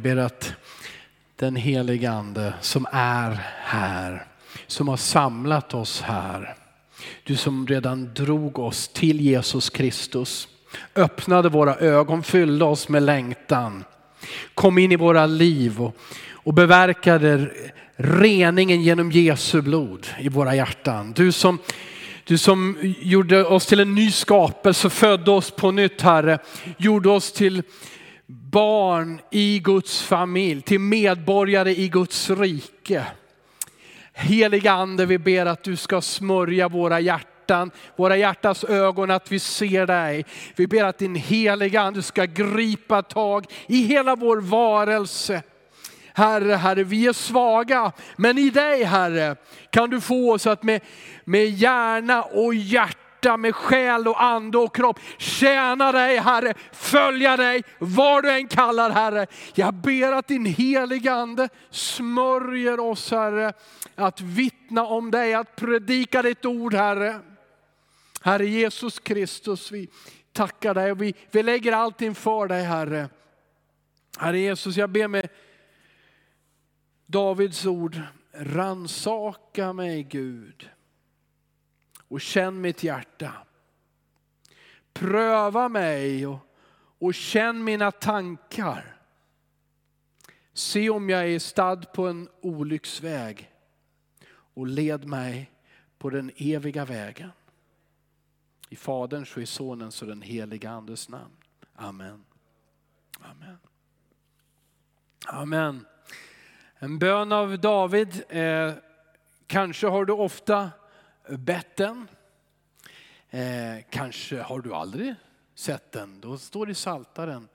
Jag ber att den heliga ande som är här, som har samlat oss här, du som redan drog oss till Jesus Kristus, öppnade våra ögon, fyllde oss med längtan, kom in i våra liv och, och beverkade reningen genom Jesu blod i våra hjärtan. Du som, du som gjorde oss till en ny skapelse, födde oss på nytt Herre, gjorde oss till barn i Guds familj, till medborgare i Guds rike. Heliga ande, vi ber att du ska smörja våra hjärtan, våra hjärtas ögon att vi ser dig. Vi ber att din heliga ande ska gripa tag i hela vår varelse. Herre, Herre, vi är svaga, men i dig Herre kan du få oss att med, med hjärna och hjärta hjärta, med själ och ande och kropp. Tjäna dig Herre, följa dig var du än kallar Herre. Jag ber att din heliga ande smörjer oss Herre, att vittna om dig, att predika ditt ord Herre. Herre Jesus Kristus, vi tackar dig och vi, vi lägger allt inför dig Herre. Herre Jesus, jag ber med Davids ord, ransaka mig Gud och känn mitt hjärta. Pröva mig och, och känn mina tankar. Se om jag är stad på en olycksväg och led mig på den eviga vägen. I Faderns och i Sonens och den heliga Andes namn. Amen. Amen. Amen. En bön av David. Eh, kanske har du ofta bett den. Eh, kanske har du aldrig sett den. Då står det i Saltaren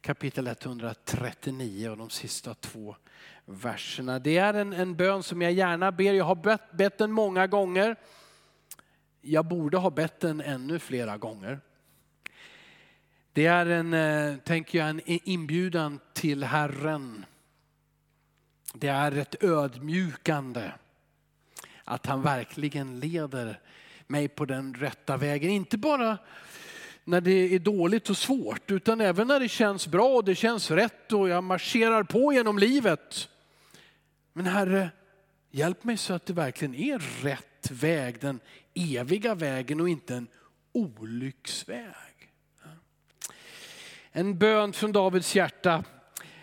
kapitel 139 och de sista två verserna. Det är en, en bön som jag gärna ber. Jag har bett, bett den många gånger. Jag borde ha bett den ännu flera gånger. Det är en, eh, tänker jag, en inbjudan till Herren. Det är ett ödmjukande att han verkligen leder mig på den rätta vägen. Inte bara när det är dåligt och svårt, utan även när det känns bra och det känns rätt och jag marscherar på genom livet. Men Herre, hjälp mig så att det verkligen är rätt väg, den eviga vägen och inte en olycksväg. En bön från Davids hjärta.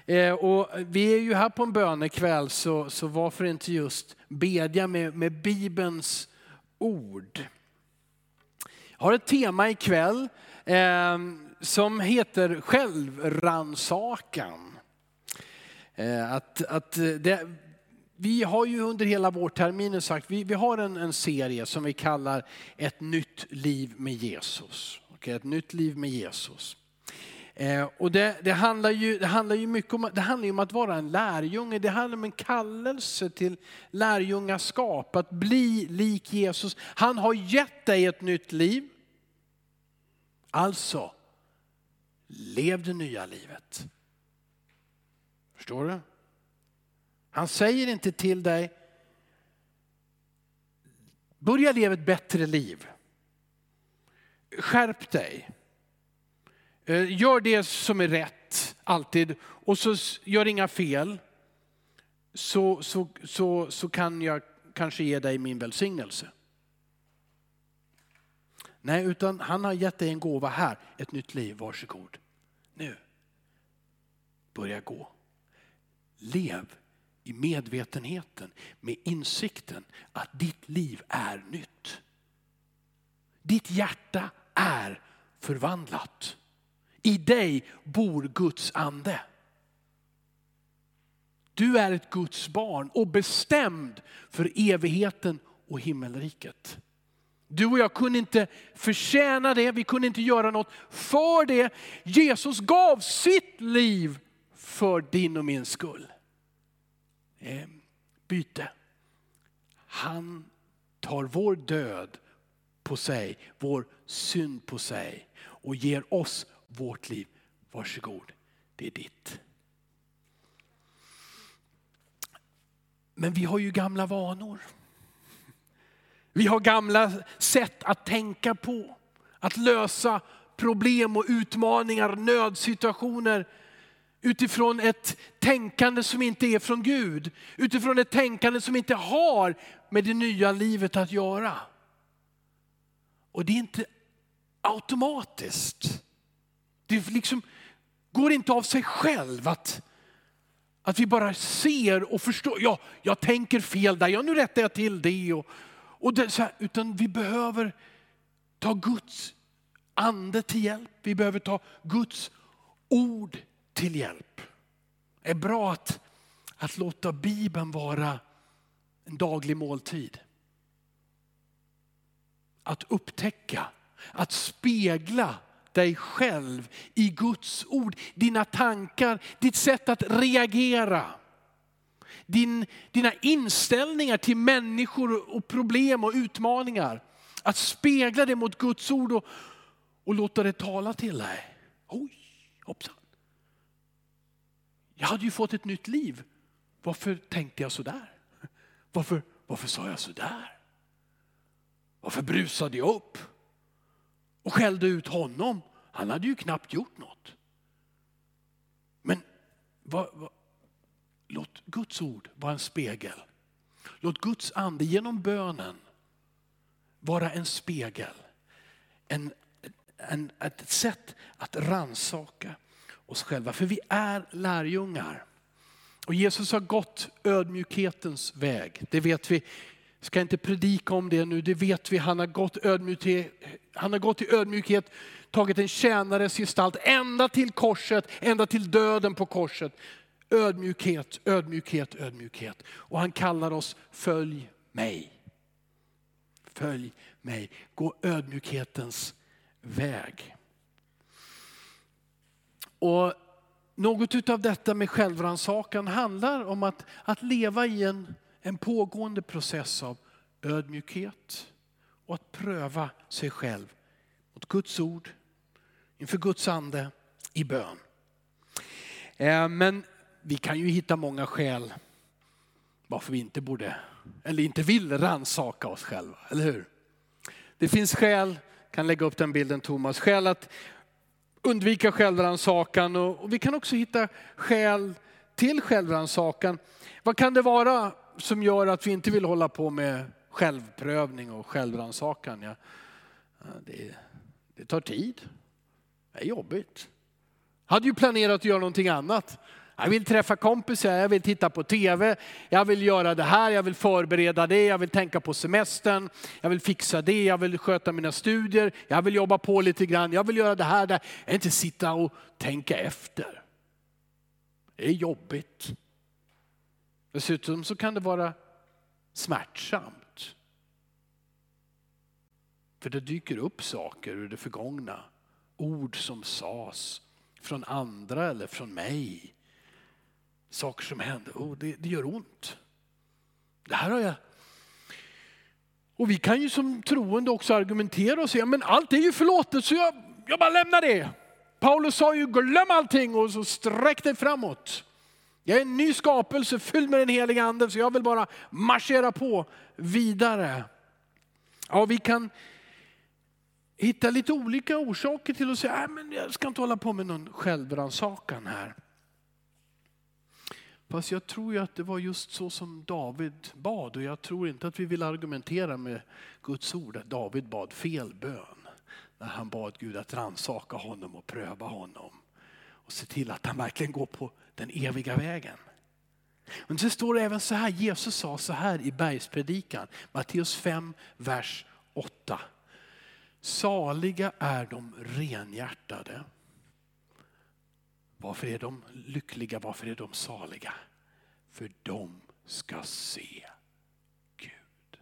Eh, och vi är ju här på en bönekväll så, så varför inte just bedja med, med Bibelns ord. Jag har ett tema ikväll eh, som heter självrannsakan. Eh, att, att eh, det, vi har ju under hela vårterminen sagt, vi, vi har en, en serie som vi kallar Ett nytt liv med Jesus. Okay, ett nytt liv med Jesus. Eh, och det, det, handlar ju, det handlar ju mycket om, det handlar om att vara en lärjunge. Det handlar om en kallelse till lärjungaskap, att bli lik Jesus. Han har gett dig ett nytt liv. Alltså, lev det nya livet. Förstår du? Han säger inte till dig, börja leva ett bättre liv. Skärp dig. Eh, gör det som är rätt alltid och så gör inga fel. Så, så, så, så kan jag kanske ge dig min välsignelse. Nej, utan han har gett dig en gåva här, ett nytt liv, varsågod. Nu, börja gå. Lev i medvetenheten, med insikten att ditt liv är nytt. Ditt hjärta är förvandlat. I dig bor Guds ande. Du är ett Guds barn och bestämd för evigheten och himmelriket. Du och jag kunde inte förtjäna det, vi kunde inte göra något för det. Jesus gav sitt liv för din och min skull. Ehm, byte. Han tar vår död på sig, vår synd på sig och ger oss vårt liv. Varsågod, det är ditt. Men vi har ju gamla vanor. Vi har gamla sätt att tänka på, att lösa problem och utmaningar, nödsituationer utifrån ett tänkande som inte är från Gud. Utifrån ett tänkande som inte har med det nya livet att göra. Och det är inte automatiskt. Det liksom går inte av sig själv att, att vi bara ser och förstår. Ja, jag tänker fel där, ja nu rättar jag till det. Och, och det, här, utan vi behöver ta Guds ande till hjälp. Vi behöver ta Guds ord till hjälp. Det är bra att, att låta Bibeln vara en daglig måltid. Att upptäcka, att spegla dig själv i Guds ord. Dina tankar, ditt sätt att reagera. Din, dina inställningar till människor och problem och utmaningar. Att spegla det mot Guds ord och, och låta det tala till dig. Oj, hoppsan. Jag hade ju fått ett nytt liv. Varför tänkte jag sådär? Varför, varför sa jag sådär? Varför brusade jag upp? Och skällde ut honom. Han hade ju knappt gjort något. Men vad, vad, låt Guds ord vara en spegel. Låt Guds ande genom bönen vara en spegel. En, en, ett sätt att ransaka oss själva. För vi är lärjungar. Och Jesus har gått ödmjukhetens väg. Det vet vi. Jag ska inte predika om det nu, det vet vi. Han har gått, ödmjukhet, han har gått i ödmjukhet, tagit en tjänares gestalt ända till korset, ända till döden på korset. Ödmjukhet, ödmjukhet, ödmjukhet. Och han kallar oss, följ mig. Följ mig. Gå ödmjukhetens väg. Och något av detta med självrannsakan handlar om att, att leva i en, en pågående process av ödmjukhet och att pröva sig själv mot Guds ord, inför Guds ande, i bön. Eh, men vi kan ju hitta många skäl varför vi inte borde, eller inte vill rannsaka oss själva, eller hur? Det finns skäl, kan lägga upp den bilden Thomas, skäl att undvika självrannsakan och vi kan också hitta skäl till självrannsakan. Vad kan det vara som gör att vi inte vill hålla på med självprövning och självrannsakan? Ja, det, det tar tid. Det är jobbigt. Jag hade ju planerat att göra någonting annat. Jag vill träffa kompisar, jag vill titta på tv, jag vill göra det här, jag vill förbereda det, jag vill tänka på semestern, jag vill fixa det, jag vill sköta mina studier, jag vill jobba på lite grann, jag vill göra det här, där. Jag vill inte sitta och tänka efter. Det är jobbigt. Dessutom så kan det vara smärtsamt. För det dyker upp saker ur det förgångna. Ord som sas från andra eller från mig saker som hände. Oh, det, det gör ont. Det här har jag och vi kan ju som troende också argumentera och säga, men allt är ju förlåtet så jag, jag bara lämnar det. Paulus sa ju glöm allting och så sträck dig framåt. Jag är en ny skapelse fylld med den heliga anden så jag vill bara marschera på vidare. Ja, vi kan hitta lite olika orsaker till att säga, men jag ska inte hålla på med någon självrannsakan här. Fast jag tror ju att det var just så som David bad och jag tror inte att vi vill argumentera med Guds ord att David bad fel bön. När han bad Gud att ransaka honom och pröva honom. Och se till att han verkligen går på den eviga vägen. Men så står det även så här, Jesus sa så här i bergspredikan, Matteus 5, vers 8. Saliga är de renhjärtade varför är de lyckliga? Varför är de saliga? För de ska se Gud.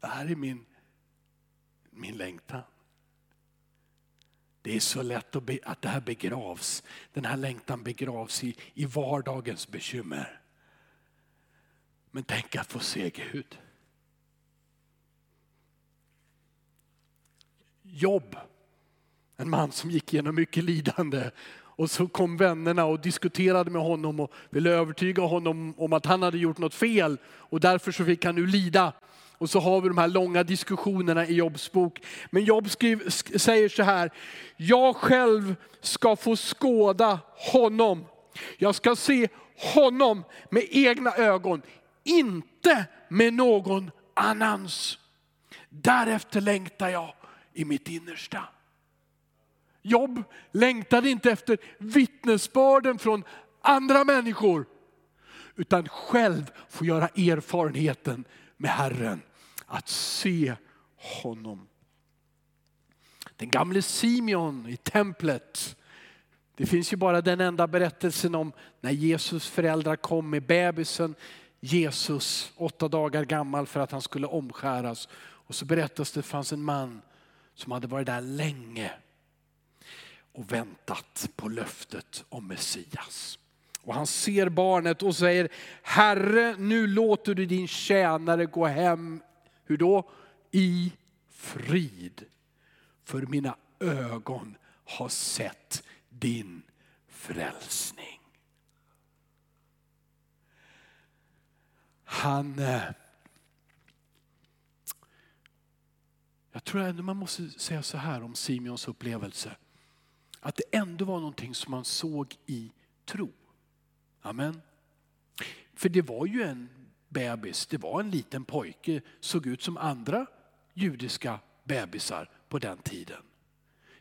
Det här är min, min längtan. Det är så lätt att, be, att det här begravs. Den här längtan begravs i, i vardagens bekymmer. Men tänk att få se Gud. Jobb en man som gick igenom mycket lidande. Och så kom vännerna och diskuterade med honom och ville övertyga honom om att han hade gjort något fel. Och därför så fick han nu lida. Och så har vi de här långa diskussionerna i Jobs bok. Men Jobb skriv, säger så här, jag själv ska få skåda honom. Jag ska se honom med egna ögon, inte med någon annans. Därefter längtar jag i mitt innersta. Jobb längtade inte efter vittnesbörden från andra människor, utan själv få göra erfarenheten med Herren, att se honom. Den gamle Simeon i templet, det finns ju bara den enda berättelsen om när Jesus föräldrar kom med bebisen Jesus, åtta dagar gammal för att han skulle omskäras. Och så berättas det att det fanns en man som hade varit där länge och väntat på löftet om Messias. Och han ser barnet och säger, Herre nu låter du din tjänare gå hem, hur då? I frid. För mina ögon har sett din frälsning. Han... Eh, jag tror ändå man måste säga så här om Simeons upplevelse. Att det ändå var någonting som man såg i tro. Amen. För det var ju en bebis, det var en liten pojke, såg ut som andra judiska bebisar på den tiden.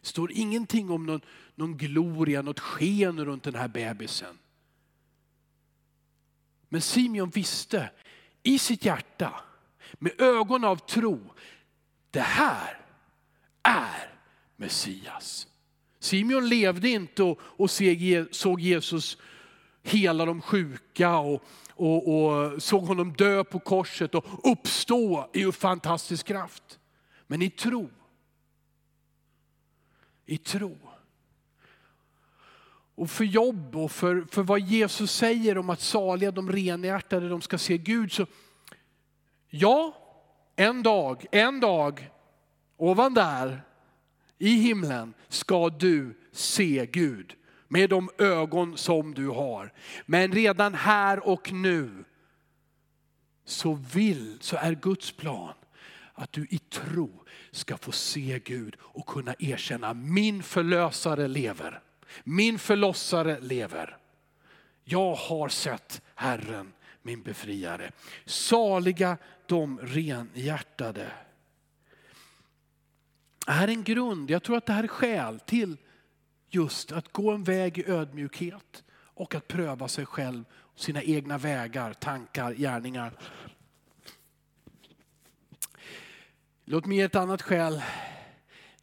Det står ingenting om någon, någon gloria, något sken runt den här bebisen. Men Simeon visste i sitt hjärta med ögon av tro, det här är Messias. Simeon levde inte och, och såg Jesus hela de sjuka och, och, och, såg honom dö på korset och uppstå i fantastisk kraft. Men i tro. I tro. Och för jobb och för, för vad Jesus säger om att saliga de renhjärtade, de ska se Gud. Så ja, en dag, en dag, ovan där, i himlen ska du se Gud med de ögon som du har. Men redan här och nu så vill, så är Guds plan att du i tro ska få se Gud och kunna erkänna min förlösare lever. Min förlossare lever. Jag har sett Herren, min befriare. Saliga de renhjärtade. Det här är en grund, jag tror att det här är skäl till just att gå en väg i ödmjukhet och att pröva sig själv, sina egna vägar, tankar, gärningar. Låt mig ge ett annat skäl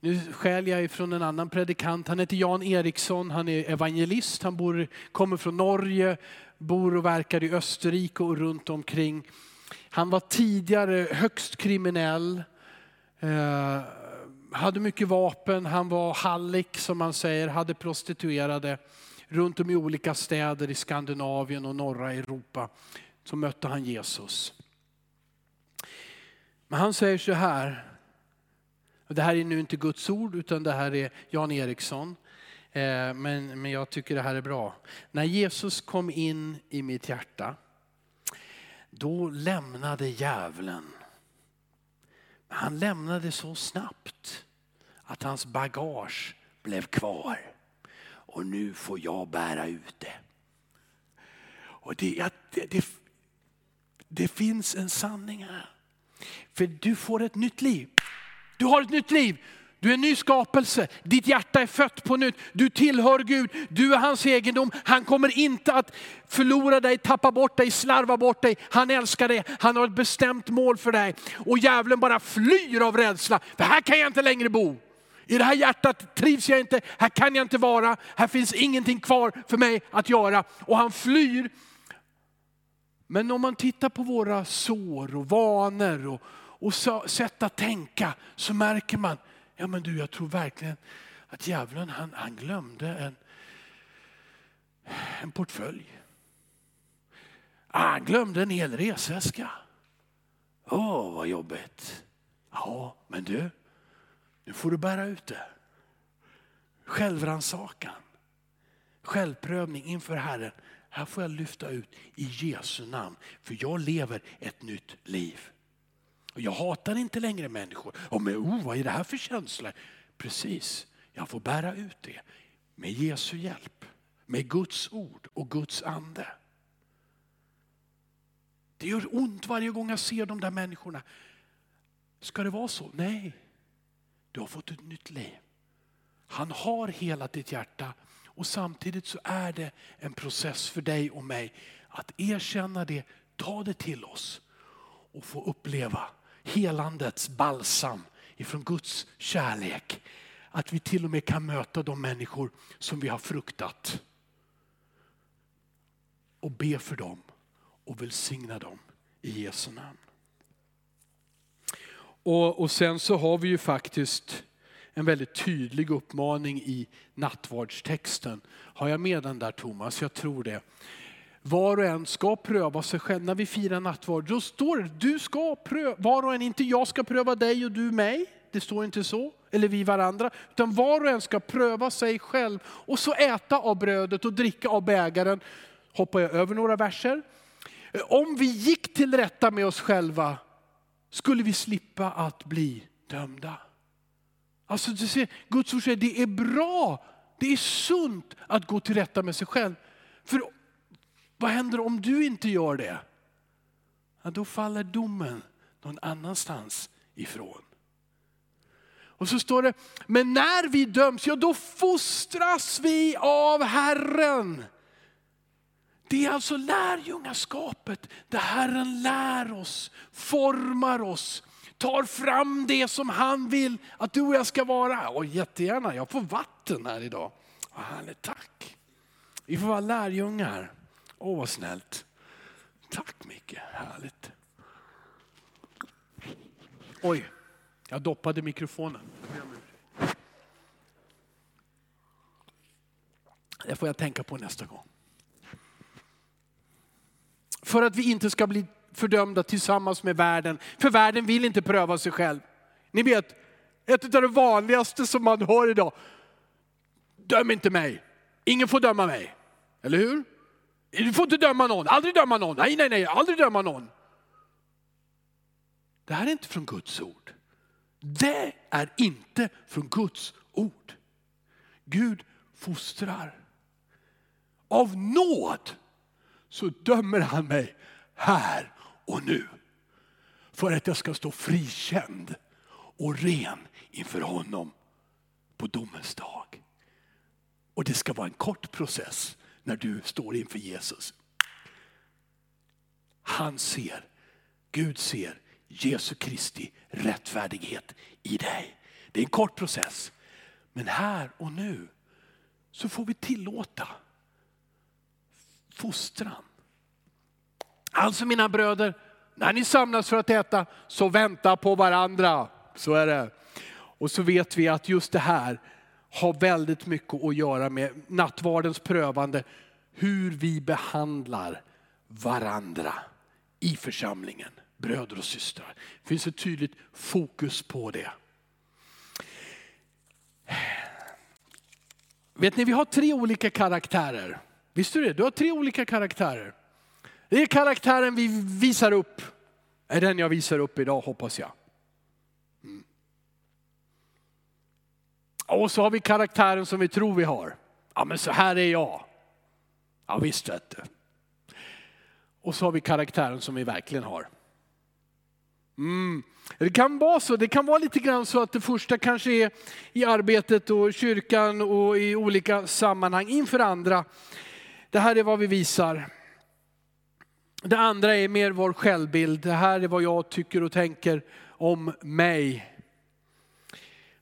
nu skäl jag ifrån en annan predikant. Han heter Jan Eriksson, han är evangelist, han bor, kommer från Norge, bor och verkar i Österrike och runt omkring. Han var tidigare högst kriminell, eh, hade mycket vapen, han var hallick som man säger, hade prostituerade runt om i olika städer i Skandinavien och norra Europa. Så mötte han Jesus. Men han säger så här, det här är nu inte Guds ord utan det här är Jan Eriksson. Eh, men, men jag tycker det här är bra. När Jesus kom in i mitt hjärta, då lämnade djävulen. Han lämnade så snabbt att hans bagage blev kvar. Och nu får jag bära ut det. Och det, det, det, det finns en sanning här. För du får ett nytt liv. Du har ett nytt liv. Du är en ny skapelse. Ditt hjärta är fött på nytt. Du tillhör Gud. Du är hans egendom. Han kommer inte att förlora dig, tappa bort dig, slarva bort dig. Han älskar dig. Han har ett bestämt mål för dig. Och djävulen bara flyr av rädsla. För här kan jag inte längre bo. I det här hjärtat trivs jag inte. Här kan jag inte vara. Här finns ingenting kvar för mig att göra. Och han flyr. Men om man tittar på våra sår och vanor och och sätt att tänka så märker man, ja men du jag tror verkligen att djävulen han, han glömde en, en portfölj. Ah, han glömde en hel resväska. Åh, oh, vad jobbigt. Ja, men du, nu får du bära ut det. Självrannsakan, självprövning inför Herren. Här får jag lyfta ut i Jesu namn, för jag lever ett nytt liv. Och jag hatar inte längre människor. Och med, oh, vad är det här för känslor? Precis, jag får bära ut det med Jesu hjälp. Med Guds ord och Guds ande. Det gör ont varje gång jag ser de där människorna. Ska det vara så? Nej. Du har fått ett nytt liv. Han har helat ditt hjärta och samtidigt så är det en process för dig och mig att erkänna det, ta det till oss och få uppleva helandets balsam ifrån Guds kärlek. Att vi till och med kan möta de människor som vi har fruktat och be för dem och välsigna dem i Jesu namn. Och, och sen så har vi ju faktiskt en väldigt tydlig uppmaning i nattvardstexten. Har jag med den där Thomas? Jag tror det. Var och en ska pröva sig själv. När vi firar nattvard, då står det du ska pröva, var och en, inte jag ska pröva dig och du mig. Det står inte så, eller vi varandra. Utan var och en ska pröva sig själv och så äta av brödet och dricka av bägaren. Hoppar jag över några verser. Om vi gick till rätta med oss själva skulle vi slippa att bli dömda. Alltså du ser, Guds ord säger det är bra, det är sunt att gå till rätta med sig själv. För vad händer om du inte gör det? Ja, då faller domen någon annanstans ifrån. Och så står det, men när vi döms, ja då fostras vi av Herren. Det är alltså lärjungaskapet där Herren lär oss, formar oss, tar fram det som han vill att du och jag ska vara. Och jättegärna, jag får vatten här idag. Vad härligt, tack. Vi får vara lärjungar. Åh vad snällt. Tack Micke, härligt. Oj, jag doppade mikrofonen. Det får jag tänka på nästa gång. För att vi inte ska bli fördömda tillsammans med världen. För världen vill inte pröva sig själv. Ni vet, ett av det vanligaste som man hör idag. Döm inte mig. Ingen får döma mig. Eller hur? Du får inte döma någon, aldrig döma någon. Nej, nej, nej, aldrig döma någon. Det här är inte från Guds ord. Det är inte från Guds ord. Gud fostrar. Av nåd så dömer han mig här och nu. För att jag ska stå frikänd och ren inför honom på domens dag. Och det ska vara en kort process när du står inför Jesus. Han ser, Gud ser Jesu Kristi rättfärdighet i dig. Det är en kort process. Men här och nu så får vi tillåta fostran. Alltså mina bröder, när ni samlas för att äta så vänta på varandra. Så är det. Och så vet vi att just det här har väldigt mycket att göra med nattvardens prövande. Hur vi behandlar varandra i församlingen, bröder och systrar. Det finns ett tydligt fokus på det. Vet ni, vi har tre olika karaktärer. Visste du det? Du har tre olika karaktärer. Det är karaktären vi visar upp, är den jag visar upp idag hoppas jag. Mm. Och så har vi karaktären som vi tror vi har. Ja men så här är jag. Ja visst vet du. Och så har vi karaktären som vi verkligen har. Mm. Det kan vara så, det kan vara lite grann så att det första kanske är i arbetet och kyrkan och i olika sammanhang inför andra. Det här är vad vi visar. Det andra är mer vår självbild. Det här är vad jag tycker och tänker om mig.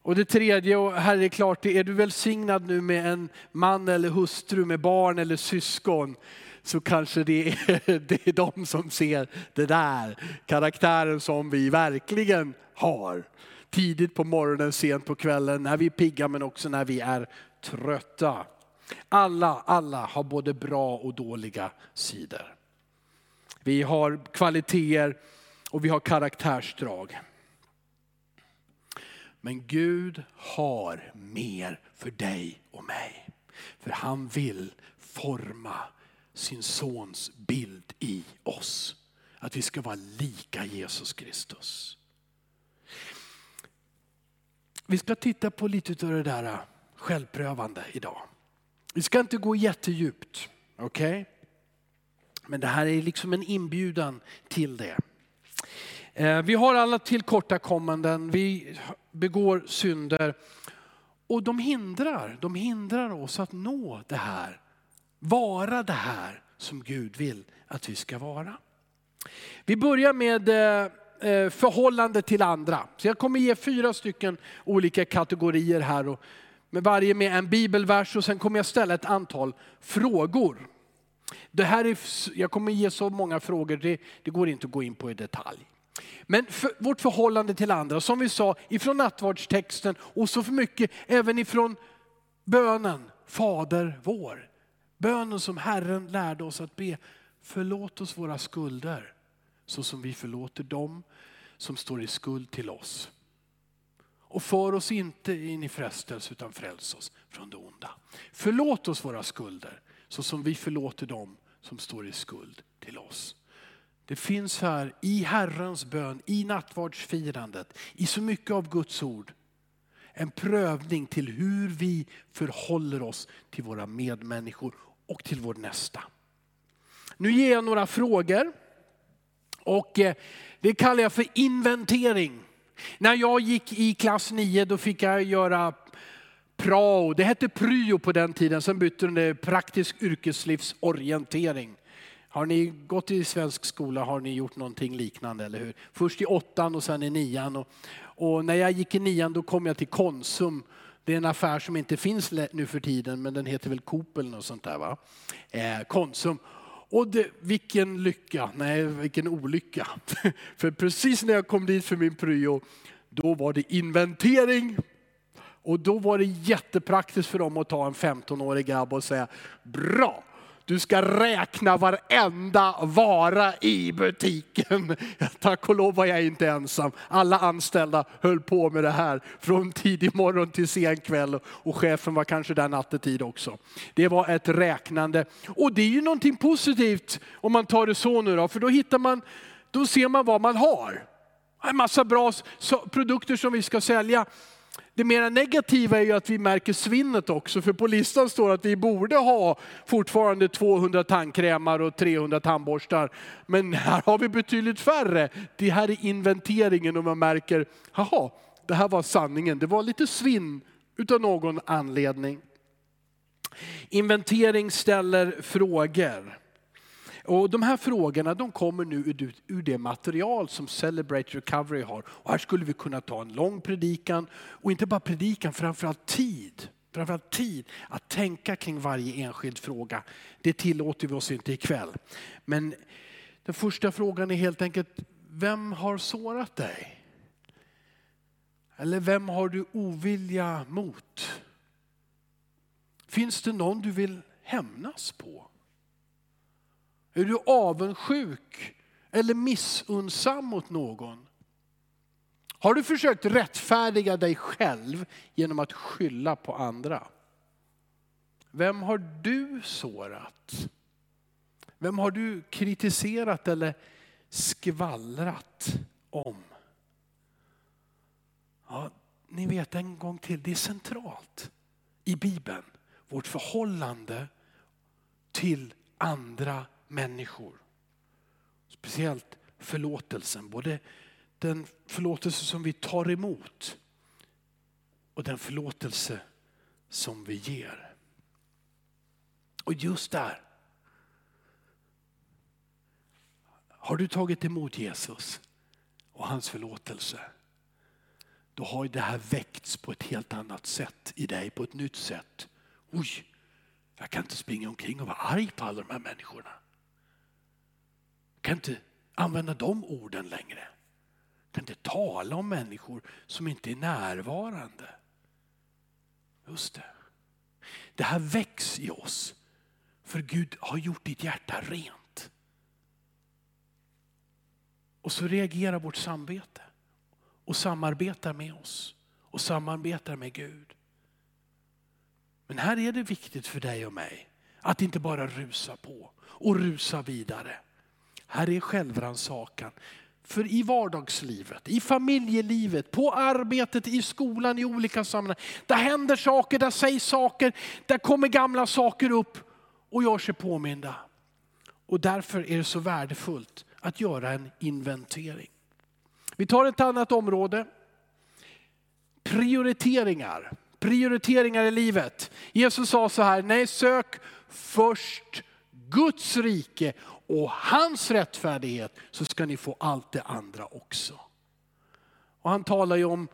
Och det tredje, och här är det klart, är du välsignad nu med en man eller hustru med barn eller syskon så kanske det är, det är de som ser det där karaktären som vi verkligen har. Tidigt på morgonen, sent på kvällen, när vi är pigga men också när vi är trötta. Alla, alla har både bra och dåliga sidor. Vi har kvaliteter och vi har karaktärsdrag. Men Gud har mer för dig och mig. För han vill forma sin sons bild i oss. Att vi ska vara lika Jesus Kristus. Vi ska titta på lite av det där äh, självprövande idag. Vi ska inte gå jättedjupt, okej? Okay? Men det här är liksom en inbjudan till det. Eh, vi har alla tillkortakommanden, vi begår synder och de hindrar, de hindrar oss att nå det här, vara det här som Gud vill att vi ska vara. Vi börjar med eh, eh, förhållande till andra. Så jag kommer ge fyra stycken olika kategorier här. Och med varje med en bibelvers och sen kommer jag ställa ett antal frågor. Det här är, jag kommer ge så många frågor, det, det går inte att gå in på i detalj. Men för, vårt förhållande till andra, som vi sa ifrån nattvardstexten och så för mycket även ifrån bönen Fader vår. Bönen som Herren lärde oss att be. Förlåt oss våra skulder så som vi förlåter dem som står i skuld till oss. Och för oss inte in i frestelse utan fräls oss från det onda. Förlåt oss våra skulder så som vi förlåter dem som står i skuld till oss. Det finns här i Herrens bön, i nattvardsfirandet, i så mycket av Guds ord en prövning till hur vi förhåller oss till våra medmänniskor och till vår nästa. Nu ger jag några frågor och eh, det kallar jag för inventering. När jag gick i klass 9 då fick jag göra prao, det hette pryo på den tiden, sen bytte det praktisk yrkeslivsorientering. Har ni gått i svensk skola har ni gjort någonting liknande, eller hur? Först i åttan och sen i nian. Och, och när jag gick i nian då kom jag till Konsum. Det är en affär som inte finns nu för tiden, men den heter väl Coop eller något sånt där. Va? Eh, Konsum. Och det, vilken lycka, nej vilken olycka. för precis när jag kom dit för min pryo, då var det inventering. Och då var det jättepraktiskt för dem att ta en 15-årig grabb och säga, bra, du ska räkna varenda vara i butiken. Tack och lov var jag inte ensam. Alla anställda höll på med det här från tidig morgon till sen kväll och chefen var kanske där nattetid också. Det var ett räknande och det är ju någonting positivt om man tar det så nu då, för då hittar man, då ser man vad man har. En massa bra produkter som vi ska sälja. Det mera negativa är ju att vi märker svinnet också, för på listan står att vi borde ha fortfarande 200 tandkrämar och 300 tandborstar. Men här har vi betydligt färre. Det här är inventeringen och man märker, jaha, det här var sanningen. Det var lite svinn utav någon anledning. Inventering ställer frågor. Och de här frågorna de kommer nu ur, ur det material som Celebrate Recovery har. Och här skulle vi kunna ta en lång predikan och inte bara predikan, framförallt tid. Framförallt tid att tänka kring varje enskild fråga. Det tillåter vi oss inte ikväll. Men den första frågan är helt enkelt, vem har sårat dig? Eller vem har du ovilja mot? Finns det någon du vill hämnas på? Är du avundsjuk eller missunnsam mot någon? Har du försökt rättfärdiga dig själv genom att skylla på andra? Vem har du sårat? Vem har du kritiserat eller skvallrat om? Ja, ni vet en gång till, det är centralt i Bibeln. Vårt förhållande till andra människor. Speciellt förlåtelsen, både den förlåtelse som vi tar emot och den förlåtelse som vi ger. Och just där har du tagit emot Jesus och hans förlåtelse. Då har det här väckts på ett helt annat sätt i dig, på ett nytt sätt. Oj, jag kan inte springa omkring och vara arg på alla de här människorna kan inte använda de orden längre. Kan inte tala om människor som inte är närvarande. Just det. Det här väcks i oss för Gud har gjort ditt hjärta rent. Och så reagerar vårt samvete och samarbetar med oss och samarbetar med Gud. Men här är det viktigt för dig och mig att inte bara rusa på och rusa vidare. Här är självrannsakan. För i vardagslivet, i familjelivet, på arbetet, i skolan, i olika sammanhang. Där händer saker, där sägs saker, där kommer gamla saker upp och gör sig påminda. Och därför är det så värdefullt att göra en inventering. Vi tar ett annat område. Prioriteringar. Prioriteringar i livet. Jesus sa så här, nej sök först Guds rike och hans rättfärdighet så ska ni få allt det andra också. Och han talar ju om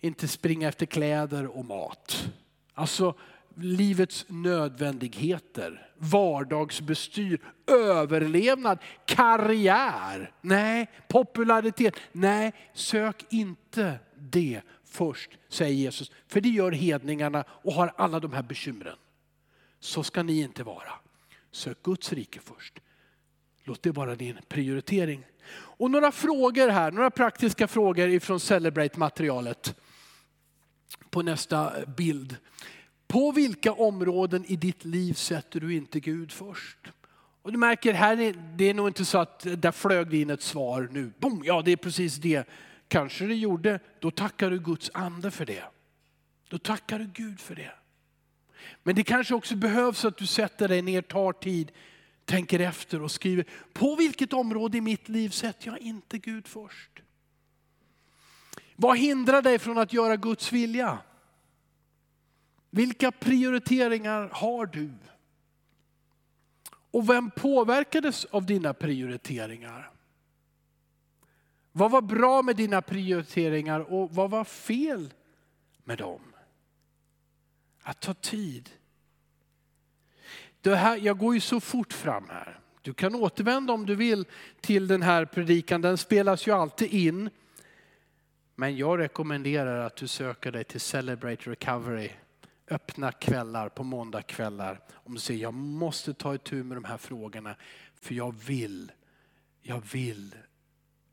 inte springa efter kläder och mat. Alltså livets nödvändigheter, vardagsbestyr, överlevnad, karriär. Nej, popularitet. Nej, sök inte det först, säger Jesus. För det gör hedningarna och har alla de här bekymren. Så ska ni inte vara. Sök Guds rike först. Låt det vara din prioritering. Och några frågor här, några praktiska frågor ifrån Celebrate-materialet. På nästa bild. På vilka områden i ditt liv sätter du inte Gud först? Och du märker, här är, det är nog inte så att där flög det in ett svar nu. Boom, ja, det är precis det. Kanske det gjorde. Då tackar du Guds ande för det. Då tackar du Gud för det. Men det kanske också behövs att du sätter dig ner, tar tid, tänker efter och skriver. På vilket område i mitt liv sätter jag inte Gud först? Vad hindrar dig från att göra Guds vilja? Vilka prioriteringar har du? Och vem påverkades av dina prioriteringar? Vad var bra med dina prioriteringar och vad var fel med dem? Att ta tid. Det här, jag går ju så fort fram här. Du kan återvända om du vill till den här predikan. Den spelas ju alltid in. Men jag rekommenderar att du söker dig till Celebrate Recovery öppna kvällar på måndagskvällar. Om du säger jag måste ta itu med de här frågorna för jag vill, jag vill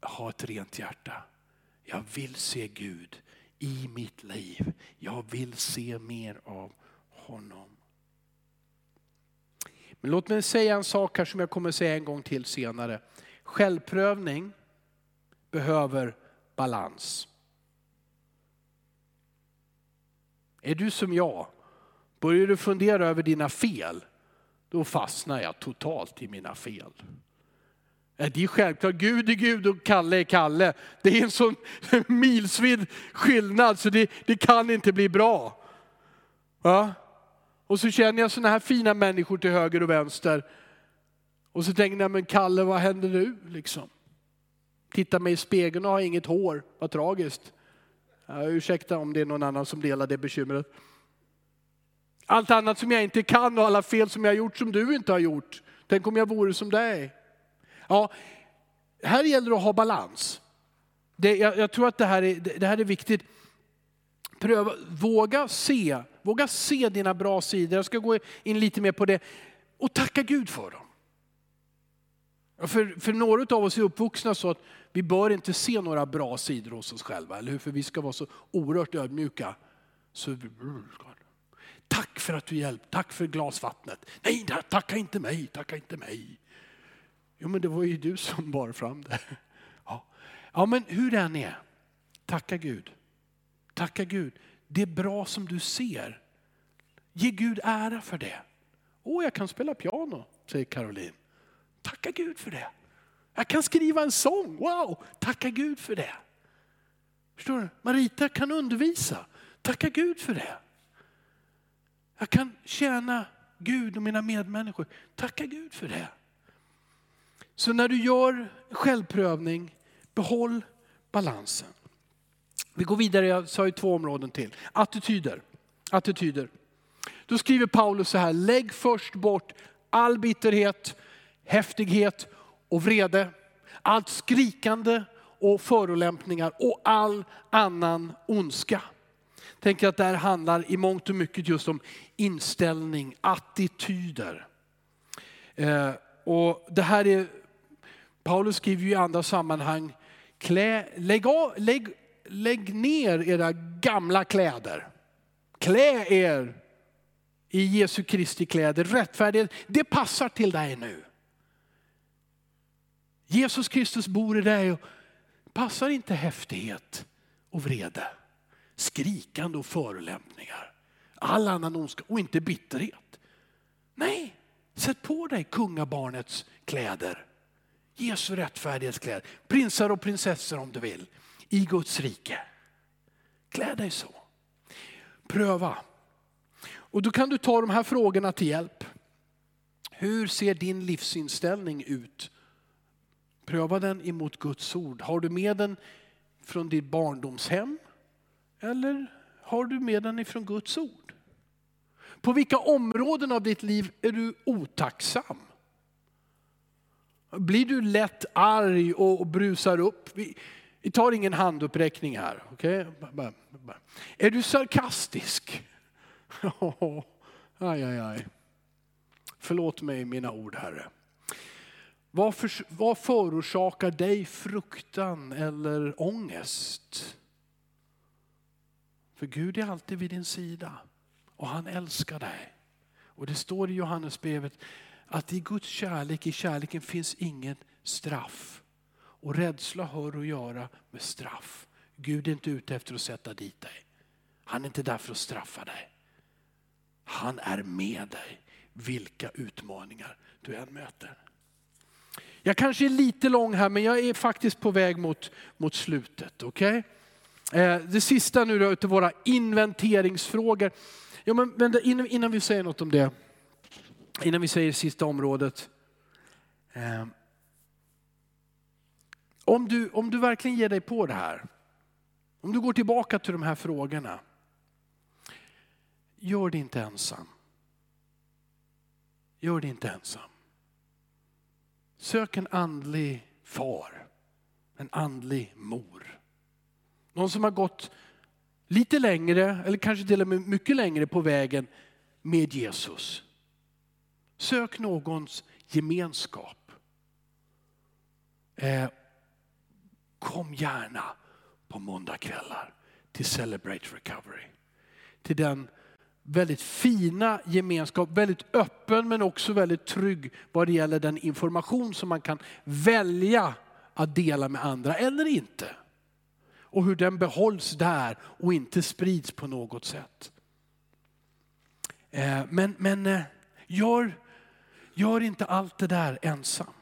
ha ett rent hjärta. Jag vill se Gud i mitt liv. Jag vill se mer av honom. Men låt mig säga en sak här som jag kommer säga en gång till senare. Självprövning behöver balans. Är du som jag? Börjar du fundera över dina fel? Då fastnar jag totalt i mina fel. Äh, det är självklart, Gud är Gud och Kalle är Kalle. Det är en sån milsvid skillnad så det, det kan inte bli bra. Ja? Och så känner jag sådana här fina människor till höger och vänster. Och så tänker jag, men Kalle vad händer nu liksom? Titta mig i spegeln och har inget hår, vad tragiskt. Ja, ursäkta om det är någon annan som delar det bekymret. Allt annat som jag inte kan och alla fel som jag har gjort som du inte har gjort. Tänk om jag vore som dig. Ja, här gäller det att ha balans. Det, jag, jag, tror att det här, är, det här är viktigt. Pröva, våga se, våga se dina bra sidor. Jag ska gå in lite mer på det. Och tacka Gud för dem. För, för några av oss är uppvuxna så att vi bör inte se några bra sidor hos oss själva, eller hur? För vi ska vara så oerhört ödmjuka. Så tack för att du hjälpte. tack för glasvattnet. Nej, tacka inte mig, tacka inte mig. Jo, men det var ju du som bar fram det. Ja, ja men hur det än är, tacka Gud. Tacka Gud. Det är bra som du ser. Ge Gud ära för det. Åh, jag kan spela piano, säger Caroline. Tacka Gud för det. Jag kan skriva en sång, wow, tacka Gud för det. Förstår du? Marita kan undervisa, tacka Gud för det. Jag kan tjäna Gud och mina medmänniskor, tacka Gud för det. Så när du gör självprövning, behåll balansen. Vi går vidare, jag sa ju två områden till. Attityder. Attityder. Då skriver Paulus så här, lägg först bort all bitterhet, häftighet och vrede, allt skrikande och förolämpningar och all annan ondska. Tänk att det här handlar i mångt och mycket just om inställning, attityder. Eh, och det här är, Paulus skriver ju i andra sammanhang, klä, lägg, av, lägg, lägg ner era gamla kläder. Klä er i Jesu Kristi kläder. Rättfärdighet, det passar till dig nu. Jesus Kristus bor i dig och passar inte häftighet och vrede, skrikande och förolämpningar, all annan ondska och inte bitterhet. Nej, sätt på dig kungabarnets kläder. Jesu rättfärdighetskläder. Prinsar och prinsessor om du vill. I Guds rike. Klä dig så. Pröva. Och då kan du ta de här frågorna till hjälp. Hur ser din livsinställning ut? Pröva den emot Guds ord. Har du med den från ditt barndomshem? Eller har du med den ifrån Guds ord? På vilka områden av ditt liv är du otacksam? Blir du lätt arg och brusar upp? Vi, tar ingen handuppräckning här. Okay? Är du sarkastisk? aj, aj, aj. Förlåt mig mina ord Herre. Vad, för, vad förorsakar dig fruktan eller ångest? För Gud är alltid vid din sida och han älskar dig. Och det står i Johannesbrevet att i Guds kärlek, i kärleken finns inget straff. Och rädsla hör att göra med straff. Gud är inte ute efter att sätta dit dig. Han är inte där för att straffa dig. Han är med dig vilka utmaningar du än möter. Jag kanske är lite lång här men jag är faktiskt på väg mot, mot slutet. Okay? Eh, det sista nu då utav våra inventeringsfrågor. Ja, men, men innan, innan vi säger något om det innan vi säger det sista området. Eh, om, du, om du verkligen ger dig på det här, om du går tillbaka till de här frågorna, gör det inte ensam. Gör det inte ensam. Sök en andlig far, en andlig mor. Någon som har gått lite längre, eller kanske till och med mycket längre på vägen med Jesus. Sök någons gemenskap. Eh, kom gärna på måndagkvällar till Celebrate Recovery. Till den väldigt fina gemenskap, väldigt öppen men också väldigt trygg vad det gäller den information som man kan välja att dela med andra eller inte. Och hur den behålls där och inte sprids på något sätt. Eh, men, men eh, gör Gör inte allt det där ensam.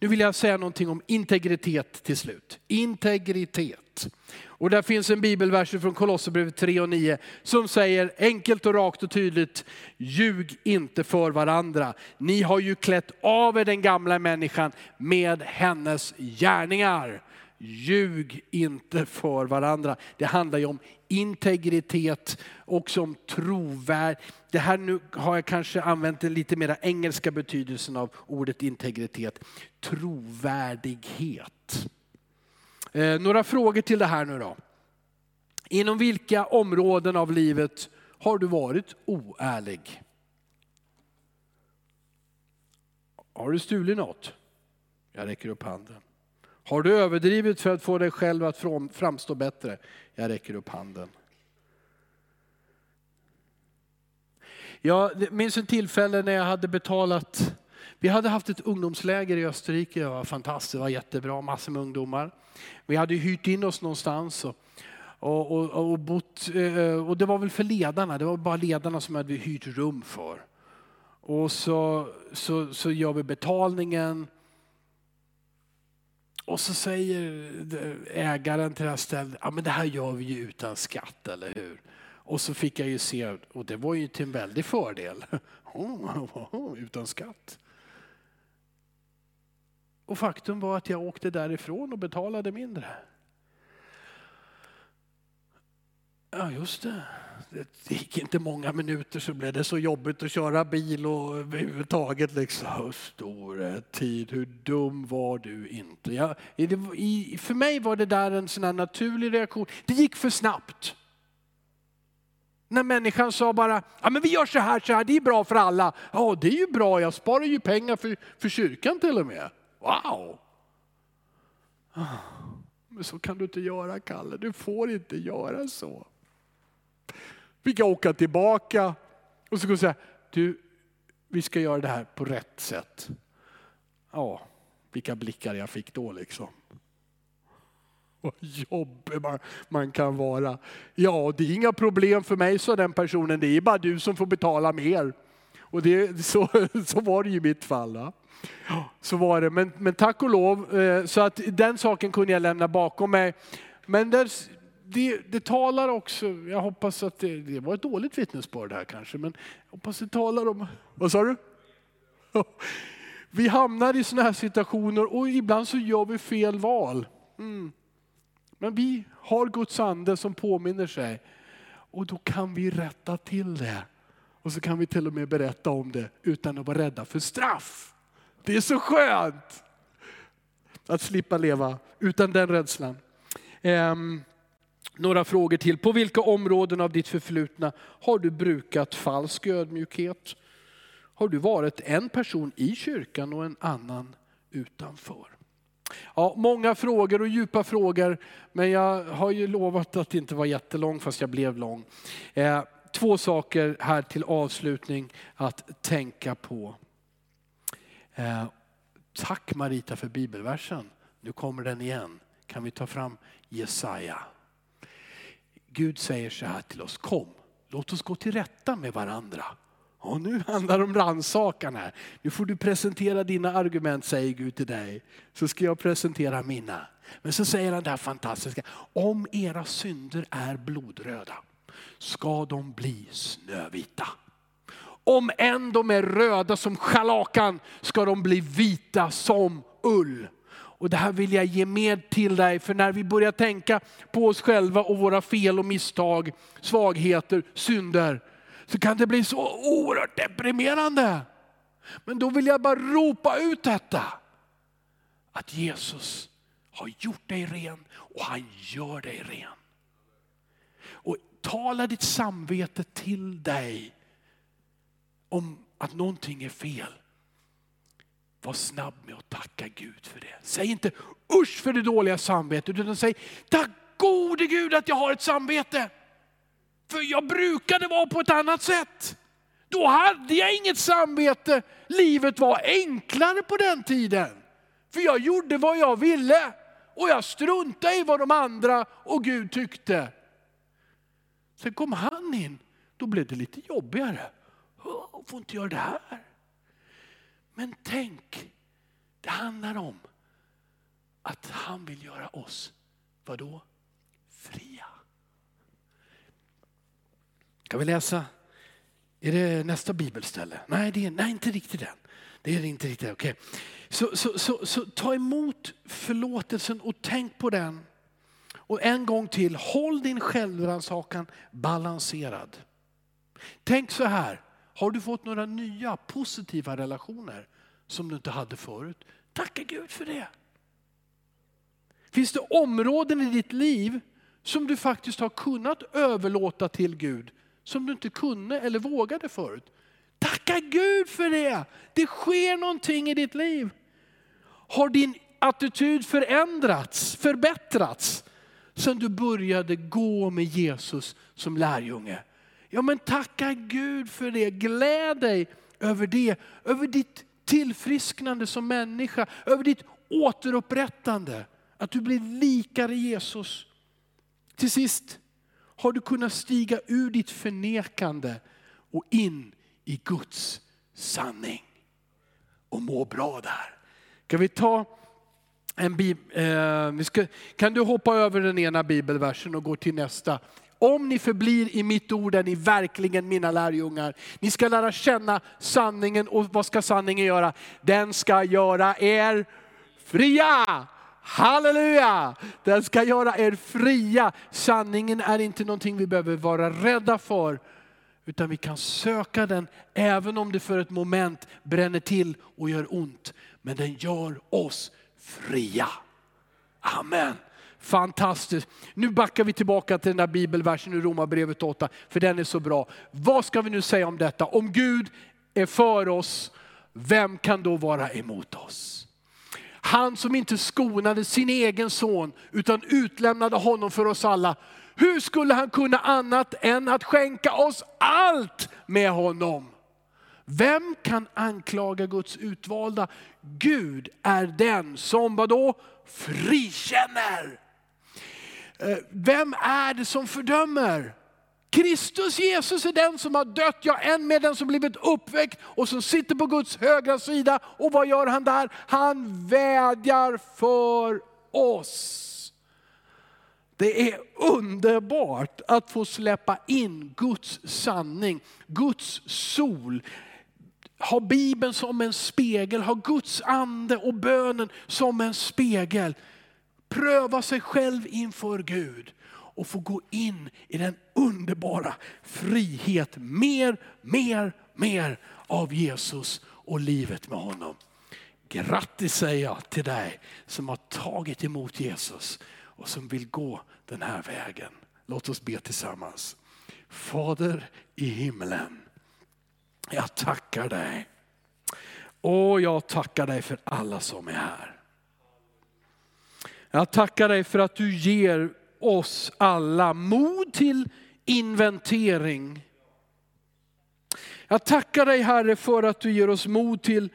Nu vill jag säga någonting om integritet till slut. Integritet. Och där finns en bibelvers från Kolosserbrevet 3 och 9 som säger enkelt och rakt och tydligt, ljug inte för varandra. Ni har ju klätt av er den gamla människan med hennes gärningar. Ljug inte för varandra. Det handlar ju om integritet och om trovärd. Det här nu har jag kanske använt den lite mer engelska betydelsen av ordet integritet. Trovärdighet. Eh, några frågor till det här nu då. Inom vilka områden av livet har du varit oärlig? Har du stulit något? Jag räcker upp handen. Har du överdrivit för att få dig själv att framstå bättre? Jag räcker upp handen. Jag minns ett tillfälle när jag hade betalat, vi hade haft ett ungdomsläger i Österrike, det var fantastiskt, det var jättebra, massor med ungdomar. Vi hade hyrt in oss någonstans och, och, och, och, bott, eh, och det var väl för ledarna, det var bara ledarna som hade hyrt rum för. Och så, så, så gör vi betalningen och så säger ägaren till det här stället, ja men det här gör vi ju utan skatt, eller hur? Och så fick jag ju se, och det var ju till en väldig fördel, utan skatt. Och faktum var att jag åkte därifrån och betalade mindre. Ja, just det. Det gick inte många minuter så blev det så jobbigt att köra bil och överhuvudtaget liksom. Stor tid, hur dum var du inte? Jag, i, för mig var det där en sån här naturlig reaktion. Det gick för snabbt. När människan sa bara, ja men vi gör så här, så här, det är bra för alla. Ja det är ju bra, jag sparar ju pengar för, för kyrkan till och med. Wow! Ah, men så kan du inte göra Kalle, du får inte göra så. Fick jag åka tillbaka och så skulle jag säga, du, vi ska göra det här på rätt sätt. Ja, Vilka blickar jag fick då liksom. Vad jobbig man, man kan vara. Ja, det är inga problem för mig, sa den personen. Det är bara du som får betala mer. Och det, så, så var det ju i mitt fall. Va? Så var det. Men, men tack och lov, eh, så att den saken kunde jag lämna bakom mig. Men där, det, det, talar också, jag hoppas att det, det var ett dåligt vittnesbörd här kanske, men jag hoppas det talar om, vad sa du? Vi hamnar i sådana här situationer och ibland så gör vi fel val. Mm. Men vi har Guds ande som påminner sig och då kan vi rätta till det. Och så kan vi till och med berätta om det utan att vara rädda för straff. Det är så skönt att slippa leva utan den rädslan. Um, några frågor till. På vilka områden av ditt förflutna har du brukat falsk ödmjukhet? Har du varit en person i kyrkan och en annan utanför? Ja, många frågor och djupa frågor, men jag har ju lovat att inte vara jättelång fast jag blev lång. Eh, två saker här till avslutning att tänka på. Eh, tack Marita för bibelversen. Nu kommer den igen. Kan vi ta fram Jesaja? Gud säger så här till oss, kom, låt oss gå till rätta med varandra. Och nu handlar det om rannsakan här. Nu får du presentera dina argument, säger Gud till dig. Så ska jag presentera mina. Men så säger han det här fantastiska, om era synder är blodröda ska de bli snövita. Om än de är röda som schalakan ska de bli vita som ull. Och det här vill jag ge med till dig, för när vi börjar tänka på oss själva och våra fel och misstag, svagheter, synder, så kan det bli så oerhört deprimerande. Men då vill jag bara ropa ut detta. Att Jesus har gjort dig ren och han gör dig ren. Och tala ditt samvete till dig om att någonting är fel. Var snabb med att tacka Gud för det. Säg inte usch för det dåliga samvetet, utan säg tack gode Gud att jag har ett samvete. För jag brukade vara på ett annat sätt. Då hade jag inget samvete. Livet var enklare på den tiden. För jag gjorde vad jag ville och jag struntade i vad de andra och Gud tyckte. Sen kom han in, då blev det lite jobbigare. Jag får inte göra det här. Men tänk, det handlar om att han vill göra oss, vadå? Fria. Kan vi läsa? Är det nästa bibelställe? Nej, det är, nej inte riktigt den. Det är inte riktigt okej. Okay. Så, så, så, så ta emot förlåtelsen och tänk på den. Och en gång till, håll din självrannsakan balanserad. Tänk så här, har du fått några nya positiva relationer som du inte hade förut? Tacka Gud för det. Finns det områden i ditt liv som du faktiskt har kunnat överlåta till Gud som du inte kunde eller vågade förut? Tacka Gud för det. Det sker någonting i ditt liv. Har din attityd förändrats, förbättrats sen du började gå med Jesus som lärjunge? Ja men tacka Gud för det. Gläd dig över det. Över ditt tillfrisknande som människa. Över ditt återupprättande. Att du blir likare Jesus. Till sist har du kunnat stiga ur ditt förnekande och in i Guds sanning. Och må bra där. Kan vi ta en bib eh, vi ska, kan du hoppa över den ena bibelversen och gå till nästa? Om ni förblir i mitt ord är ni verkligen mina lärjungar. Ni ska lära känna sanningen och vad ska sanningen göra? Den ska göra er fria. Halleluja! Den ska göra er fria. Sanningen är inte någonting vi behöver vara rädda för. Utan vi kan söka den även om det för ett moment bränner till och gör ont. Men den gör oss fria. Amen. Fantastiskt. Nu backar vi tillbaka till den där bibelversen i Romarbrevet 8, för den är så bra. Vad ska vi nu säga om detta? Om Gud är för oss, vem kan då vara emot oss? Han som inte skonade sin egen son utan utlämnade honom för oss alla. Hur skulle han kunna annat än att skänka oss allt med honom? Vem kan anklaga Guds utvalda? Gud är den som vadå? Frikänner. Eh, vem är det som fördömer? Kristus Jesus är den som har dött, ja än med den som blivit uppväckt och som sitter på Guds högra sida. Och vad gör han där? Han vädjar för oss. Det är underbart att få släppa in Guds sanning, Guds sol. Ha Bibeln som en spegel, ha Guds ande och bönen som en spegel. Pröva sig själv inför Gud och få gå in i den underbara frihet, mer, mer, mer av Jesus och livet med honom. Grattis säger jag till dig som har tagit emot Jesus och som vill gå den här vägen. Låt oss be tillsammans. Fader i himlen, jag tackar dig. Och jag tackar dig för alla som är här. Jag tackar dig för att du ger oss alla mod till inventering. Jag tackar dig Herre för att du ger oss mod till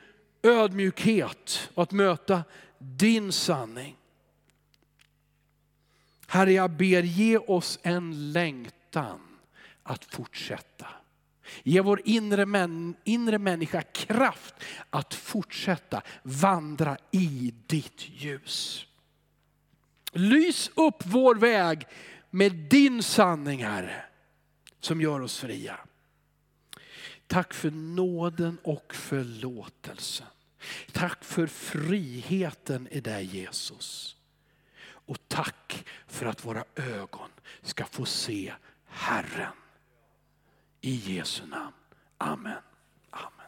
ödmjukhet och att möta din sanning. Herre, jag ber ge oss en längtan att fortsätta. Ge vår inre, män, inre människa kraft att fortsätta vandra i ditt ljus. Lys upp vår väg med din sanning Herre, som gör oss fria. Tack för nåden och förlåtelsen. Tack för friheten i dig Jesus. Och tack för att våra ögon ska få se Herren. I Jesu namn. Amen.